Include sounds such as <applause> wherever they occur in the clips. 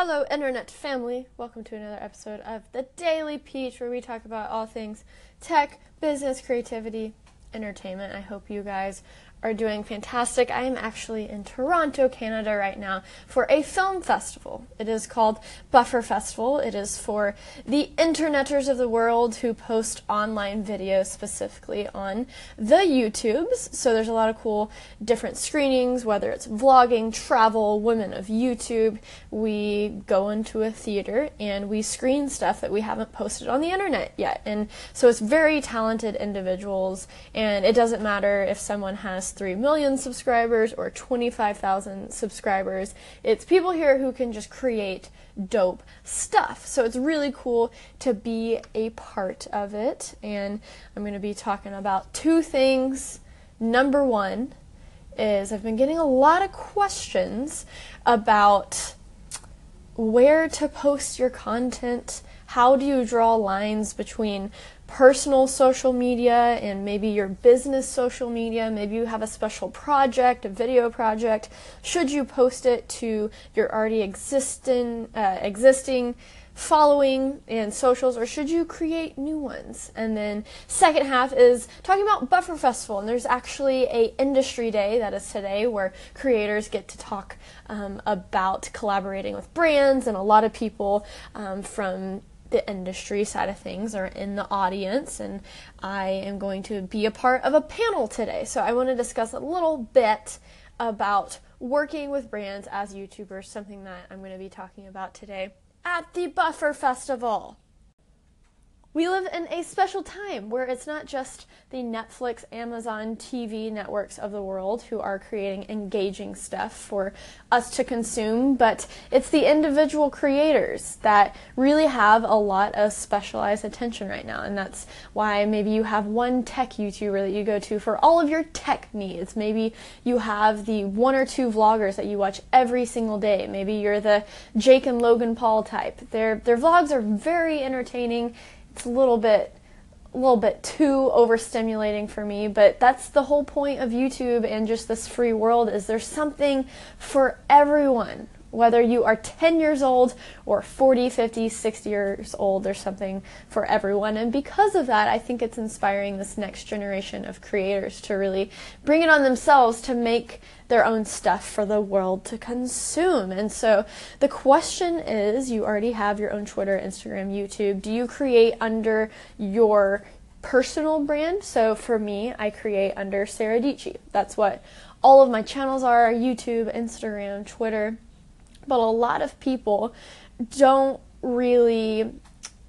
Hello, Internet family. Welcome to another episode of The Daily Peach, where we talk about all things tech, business, creativity, entertainment. I hope you guys are doing fantastic. I am actually in Toronto, Canada right now for a film festival. It is called Buffer Festival. It is for the interneters of the world who post online videos specifically on the YouTubes. So there's a lot of cool different screenings, whether it's vlogging, travel, women of YouTube. We go into a theater and we screen stuff that we haven't posted on the internet yet. And so it's very talented individuals and it doesn't matter if someone has 3 million subscribers or 25,000 subscribers. It's people here who can just create dope stuff. So it's really cool to be a part of it. And I'm going to be talking about two things. Number one is I've been getting a lot of questions about where to post your content. How do you draw lines between personal social media and maybe your business social media. Maybe you have a special project, a video project. Should you post it to your already existing uh, existing following and socials or should you create new ones and then second half is talking about buffer festival and there's actually a industry day that is today where creators get to talk um, about collaborating with brands and a lot of people um, from the industry side of things are in the audience, and I am going to be a part of a panel today. So I want to discuss a little bit about working with brands as YouTubers, something that I'm going to be talking about today at the Buffer Festival we live in a special time where it's not just the Netflix, Amazon TV networks of the world who are creating engaging stuff for us to consume, but it's the individual creators that really have a lot of specialized attention right now. And that's why maybe you have one tech YouTuber that you go to for all of your tech needs. Maybe you have the one or two vloggers that you watch every single day. Maybe you're the Jake and Logan Paul type. Their, their vlogs are very entertaining it's a little bit a little bit too overstimulating for me, but that's the whole point of YouTube and just this free world is there's something for everyone whether you are 10 years old or 40, 50, 60 years old, there's something for everyone. And because of that, I think it's inspiring this next generation of creators to really bring it on themselves to make their own stuff for the world to consume. And so the question is you already have your own Twitter, Instagram, YouTube. Do you create under your personal brand? So for me, I create under Sara Dietschy. That's what all of my channels are YouTube, Instagram, Twitter but a lot of people don't really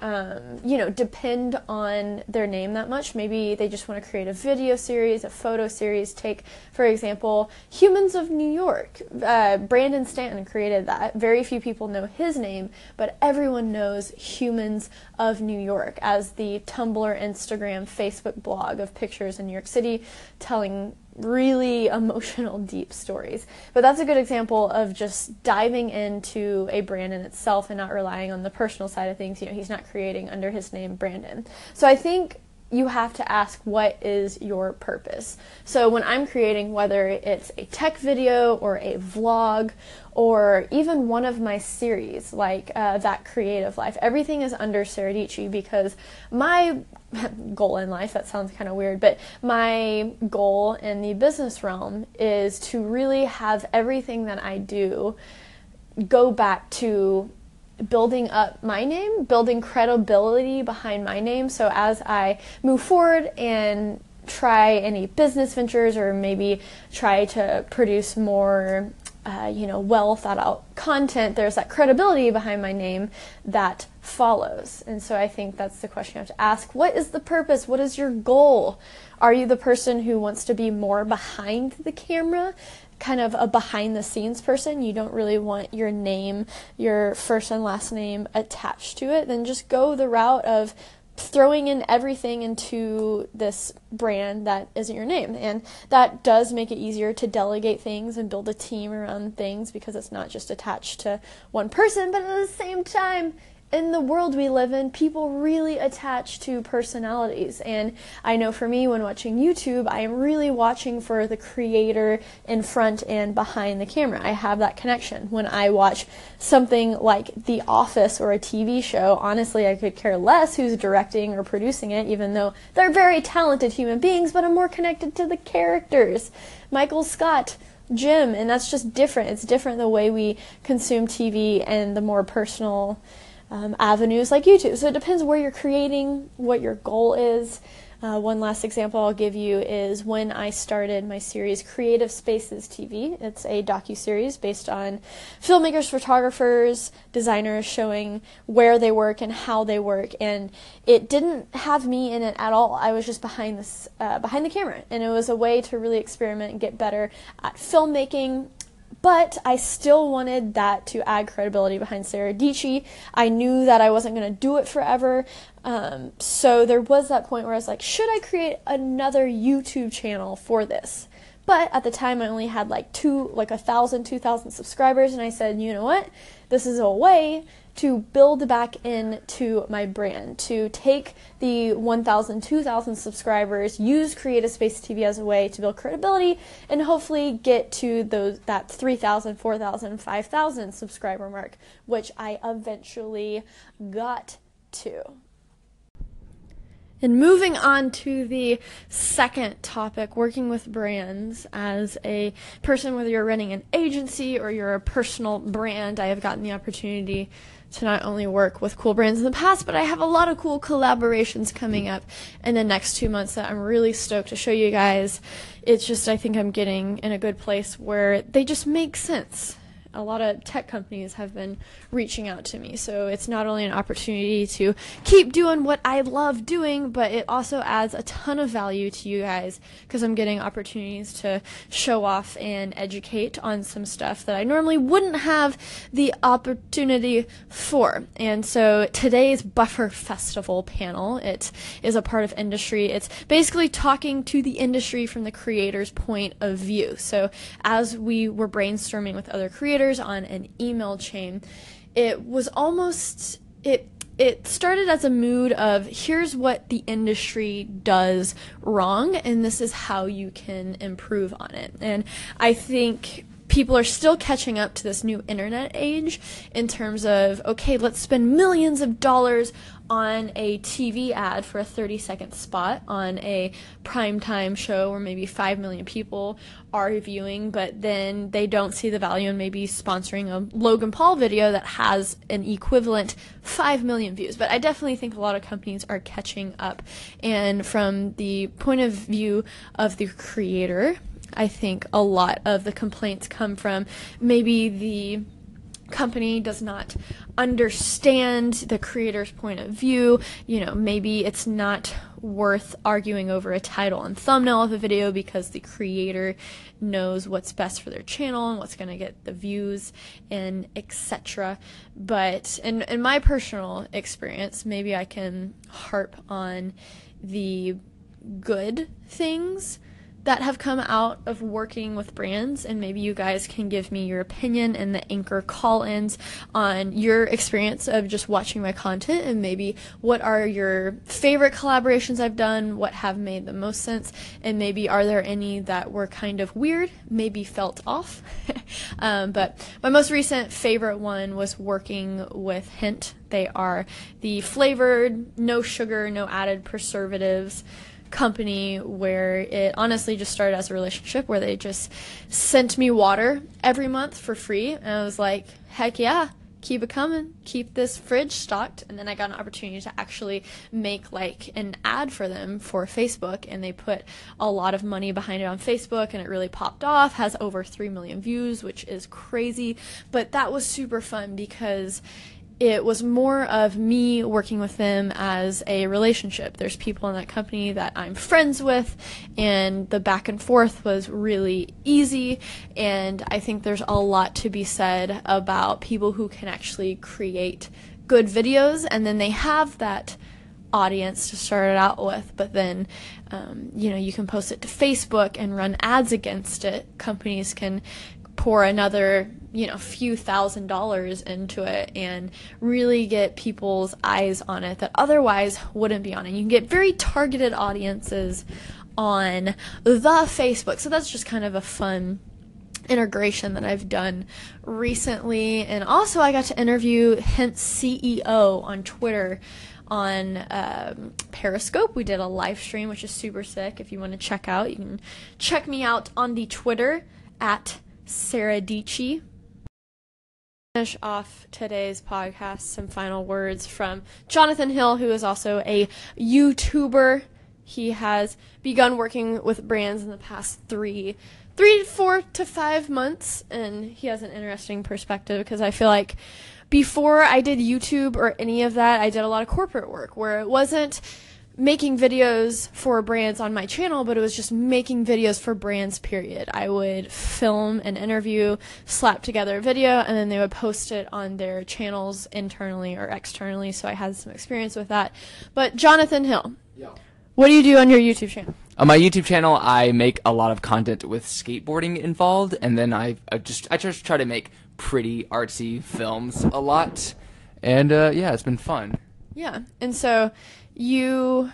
um, you know, depend on their name that much. Maybe they just want to create a video series, a photo series. Take, for example, Humans of New York. Uh, Brandon Stanton created that. Very few people know his name, but everyone knows Humans of New York as the Tumblr, Instagram, Facebook blog of pictures in New York City telling really <laughs> emotional, deep stories. But that's a good example of just diving into a brand in itself and not relying on the personal side of things. You know, he's not creating under his name Brandon. So I think you have to ask what is your purpose. So when I'm creating, whether it's a tech video or a vlog or even one of my series like uh, that creative life, everything is under Sara Dietschy because my <laughs> goal in life, that sounds kind of weird, but my goal in the business realm is to really have everything that I do go back to building up my name, building credibility behind my name. So as I move forward and try any business ventures or maybe try to produce more uh, you know, well thought out content, there's that credibility behind my name that follows. And so I think that's the question you have to ask. What is the purpose? What is your goal? Are you the person who wants to be more behind the camera? Kind of a behind the scenes person. You don't really want your name, your first and last name attached to it. Then just go the route of throwing in everything into this brand that isn't your name. And that does make it easier to delegate things and build a team around things because it's not just attached to one person, but at the same time, in the world we live in, people really attach to personalities. And I know for me, when watching YouTube, I am really watching for the creator in front and behind the camera. I have that connection. When I watch something like The Office or a TV show, honestly, I could care less who's directing or producing it, even though they're very talented human beings, but I'm more connected to the characters. Michael Scott. Jim, and that's just different. It's different the way we consume TV and the more personal um, avenues like YouTube. So it depends where you're creating, what your goal is. Uh, one last example I'll give you is when I started my series Creative Spaces TV. It's a docu series based on filmmakers, photographers, designers showing where they work and how they work. And it didn't have me in it at all. I was just behind this uh, behind the camera, and it was a way to really experiment and get better at filmmaking but I still wanted that to add credibility behind Sara Dietschy. I knew that I wasn't going to do it forever. Um, so there was that point where I was like, should I create another YouTube channel for this? But at the time, I only had like two, like a thousand, two thousand subscribers, and I said, you know what? This is a way to build back into my brand, to take the 1,000, 2,000 subscribers, use Creative Space TV as a way to build credibility, and hopefully get to those that 3,000, 4,000, 5,000 subscriber mark, which I eventually got to. And moving on to the second topic, working with brands as a person, whether you're running an agency or you're a personal brand, I have gotten the opportunity to not only work with cool brands in the past, but I have a lot of cool collaborations coming up in the next two months that I'm really stoked to show you guys. It's just, I think I'm getting in a good place where they just make sense a lot of tech companies have been reaching out to me. So it's not only an opportunity to keep doing what I love doing, but it also adds a ton of value to you guys because I'm getting opportunities to show off and educate on some stuff that I normally wouldn't have the opportunity for. And so today's Buffer Festival panel, it is a part of industry. It's basically talking to the industry from the creator's point of view. So as we were brainstorming with other creators, on an email chain, it was almost it it started as a mood of here's what the industry does wrong and this is how you can improve on it. And I think people are still catching up to this new internet age in terms of okay, let's spend millions of dollars on a TV ad for a 30 second spot on a primetime show where maybe 5 million people are viewing, but then they don't see the value in maybe sponsoring a Logan Paul video that has an equivalent 5 million views. But I definitely think a lot of companies are catching up. And from the point of view of the creator, I think a lot of the complaints come from maybe the company does not understand the creator's point of view. You know, maybe it's not worth arguing over a title and thumbnail of a video because the creator knows what's best for their channel and what's going to get the views and etc. But in in my personal experience, maybe I can harp on the good things that have come out of working with brands, and maybe you guys can give me your opinion in the anchor call ins on your experience of just watching my content, and maybe what are your favorite collaborations I've done, what have made the most sense, and maybe are there any that were kind of weird, maybe felt off. <laughs> um, but my most recent favorite one was working with Hint. They are the flavored, no sugar, no added preservatives company where it honestly just started as a relationship where they just sent me water every month for free. And I was like heck yeah keep it coming. Keep this fridge stocked. And then I got an opportunity to actually make like an ad for them for Facebook. And they put a lot of money behind it on Facebook. And it really popped off has over 3 million views which is crazy. But that was super fun because it was more of me working with them as a relationship. There's people in that company that I'm friends with, and the back and forth was really easy. And I think there's a lot to be said about people who can actually create good videos, and then they have that audience to start it out with, but then um, you know you can post it to Facebook and run ads against it. Companies can pour another you know few thousand dollars into it and really get people's eyes on it that otherwise wouldn't be on it you can get very targeted audiences on the facebook so that's just kind of a fun integration that I've done recently. And also, I got to interview Hint CEO on Twitter on um, Periscope. We did a live stream, which is super sick. If you want to check out, you can check me out on the Twitter at Sara Dietschy. Finish off today's podcast. Some final words from Jonathan Hill, who is also a YouTuber. He has begun working with brands in the past three three, four to five months, and he has an interesting perspective because I feel like before I did YouTube or any of that, I did a lot of corporate work where it wasn't making videos for brands on my channel, but it was just making videos for brands, period. I would film an interview, slap together a video, and then they would post it on their channels internally or externally. So I had some experience with that. But Jonathan Hill, yeah. what do you do on your YouTube channel? On my YouTube channel, I make a lot of content with skateboarding involved, and then I, I just I just try to make pretty artsy films a lot, and uh, yeah, it's been fun. Yeah, and so you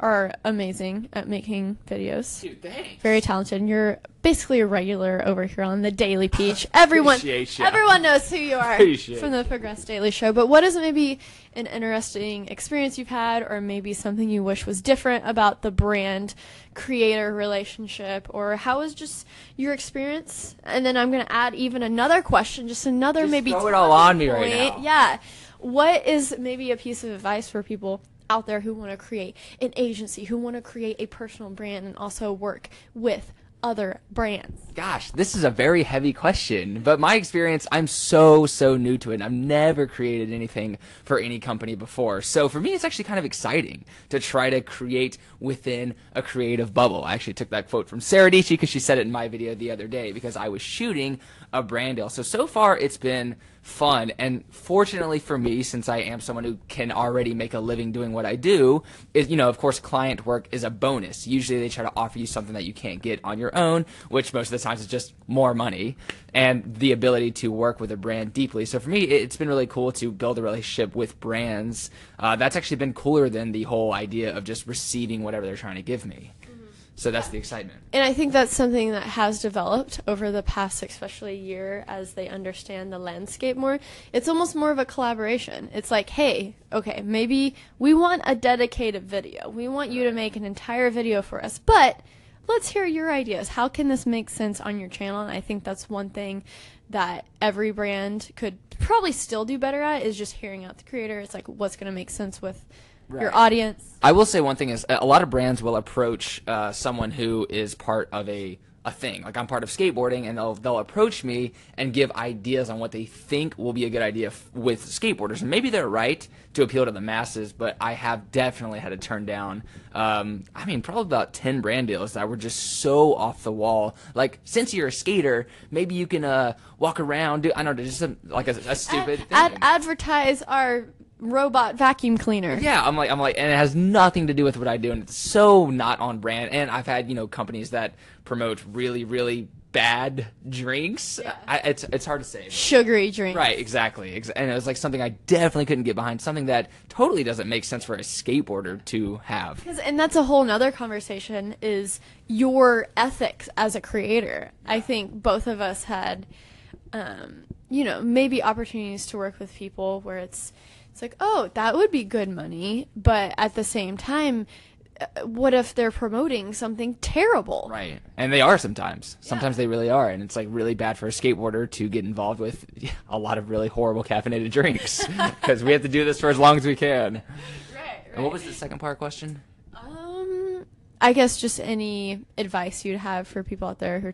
are amazing at making videos. Dude, thanks. Very talented. And you're basically a regular over here on the Daily Peach. <laughs> Everyone, everyone knows who you are Appreciate from the Progress Daily Show. But what is maybe an interesting experience you've had, or maybe something you wish was different about the brand creator relationship, or how was just your experience? And then I'm going to add even another question, just another just maybe throw it all on me right now. Yeah. What is maybe a piece of advice for people out there who want to create an agency, who want to create a personal brand and also work with other brands? Gosh, this is a very heavy question, but my experience, I'm so, so new to it. I've never created anything for any company before. So for me, it's actually kind of exciting to try to create within a creative bubble. I actually took that quote from Sara Dietschy because she said it in my video the other day because I was shooting a brand deal. So, so far it's been fun. And fortunately for me, since I am someone who can already make a living doing what I do, is, you know, of course, client work is a bonus. Usually they try to offer you something that you can't get on your own, which most of the times is just more money and the ability to work with a brand deeply. So for me, it's been really cool to build a relationship with brands. Uh, that's actually been cooler than the whole idea of just receiving whatever they're trying to give me. So that's the excitement. And I think that's something that has developed over the past, especially year, as they understand the landscape more. It's almost more of a collaboration. It's like, hey, okay, maybe we want a dedicated video. We want you to make an entire video for us, but let's hear your ideas. How can this make sense on your channel? And I think that's one thing that every brand could probably still do better at is just hearing out the creator. It's like, what's going to make sense with right. your audience. I will say one thing is a lot of brands will approach uh, someone who is part of a a thing. Like I'm part of skateboarding, and they'll they'll approach me and give ideas on what they think will be a good idea f- with skateboarders. And maybe they're right to appeal to the masses, but I have definitely had to turn down. Um, I mean, probably about ten brand deals that were just so off the wall. Like, since you're a skater, maybe you can uh, walk around. Do I don't know, just a, like a, a stupid ad- ad- advertise our robot vacuum cleaner. Yeah, I'm like I'm like and it has nothing to do with what I do and it's so not on brand and I've had, you know, companies that promote really really bad drinks. Yeah. I, it's it's hard to say. Sugary drinks. Right, exactly. And it was like something I definitely couldn't get behind, something that totally doesn't make sense for a skateboarder to have. And that's a whole nother conversation is your ethics as a creator. I think both of us had um, you know, maybe opportunities to work with people where it's it's like, oh, that would be good money, but at the same time, uh, what if they're promoting something terrible? Right. And they are sometimes. Sometimes yeah. they really are. And it's like really bad for a skateboarder to get involved with <laughs> a lot of really horrible caffeinated drinks <laughs> because we have to do this for as long as we can. Right, right. And what was the second part question? Um, I guess just any advice you'd have for people out there who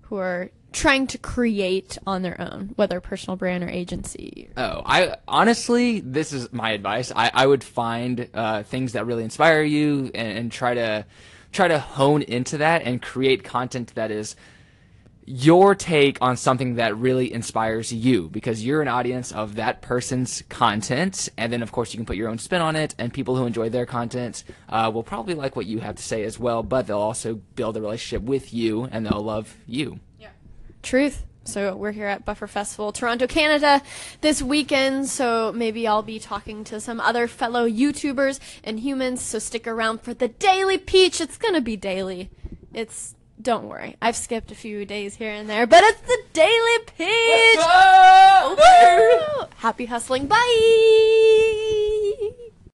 who are trying to create on their own, whether personal brand or agency? Oh, I honestly, this is my advice. I, I would find uh, things that really inspire you and, and try to try to hone into that and create content that is your take on something that really inspires you because you're an audience of that person's content and then of course you can put your own spin on it and people who enjoy their content uh, will probably like what you have to say as well but they'll also build a relationship with you and they'll love you truth So we're here at Buffer Festival, Toronto, Canada this weekend. So maybe I'll be talking to some other fellow YouTubers and humans. So stick around for the Daily Peach. It's gonna be daily. It's don't worry. I've skipped a few days here and there, but it's the Daily Peach. Happy hustling. Bye.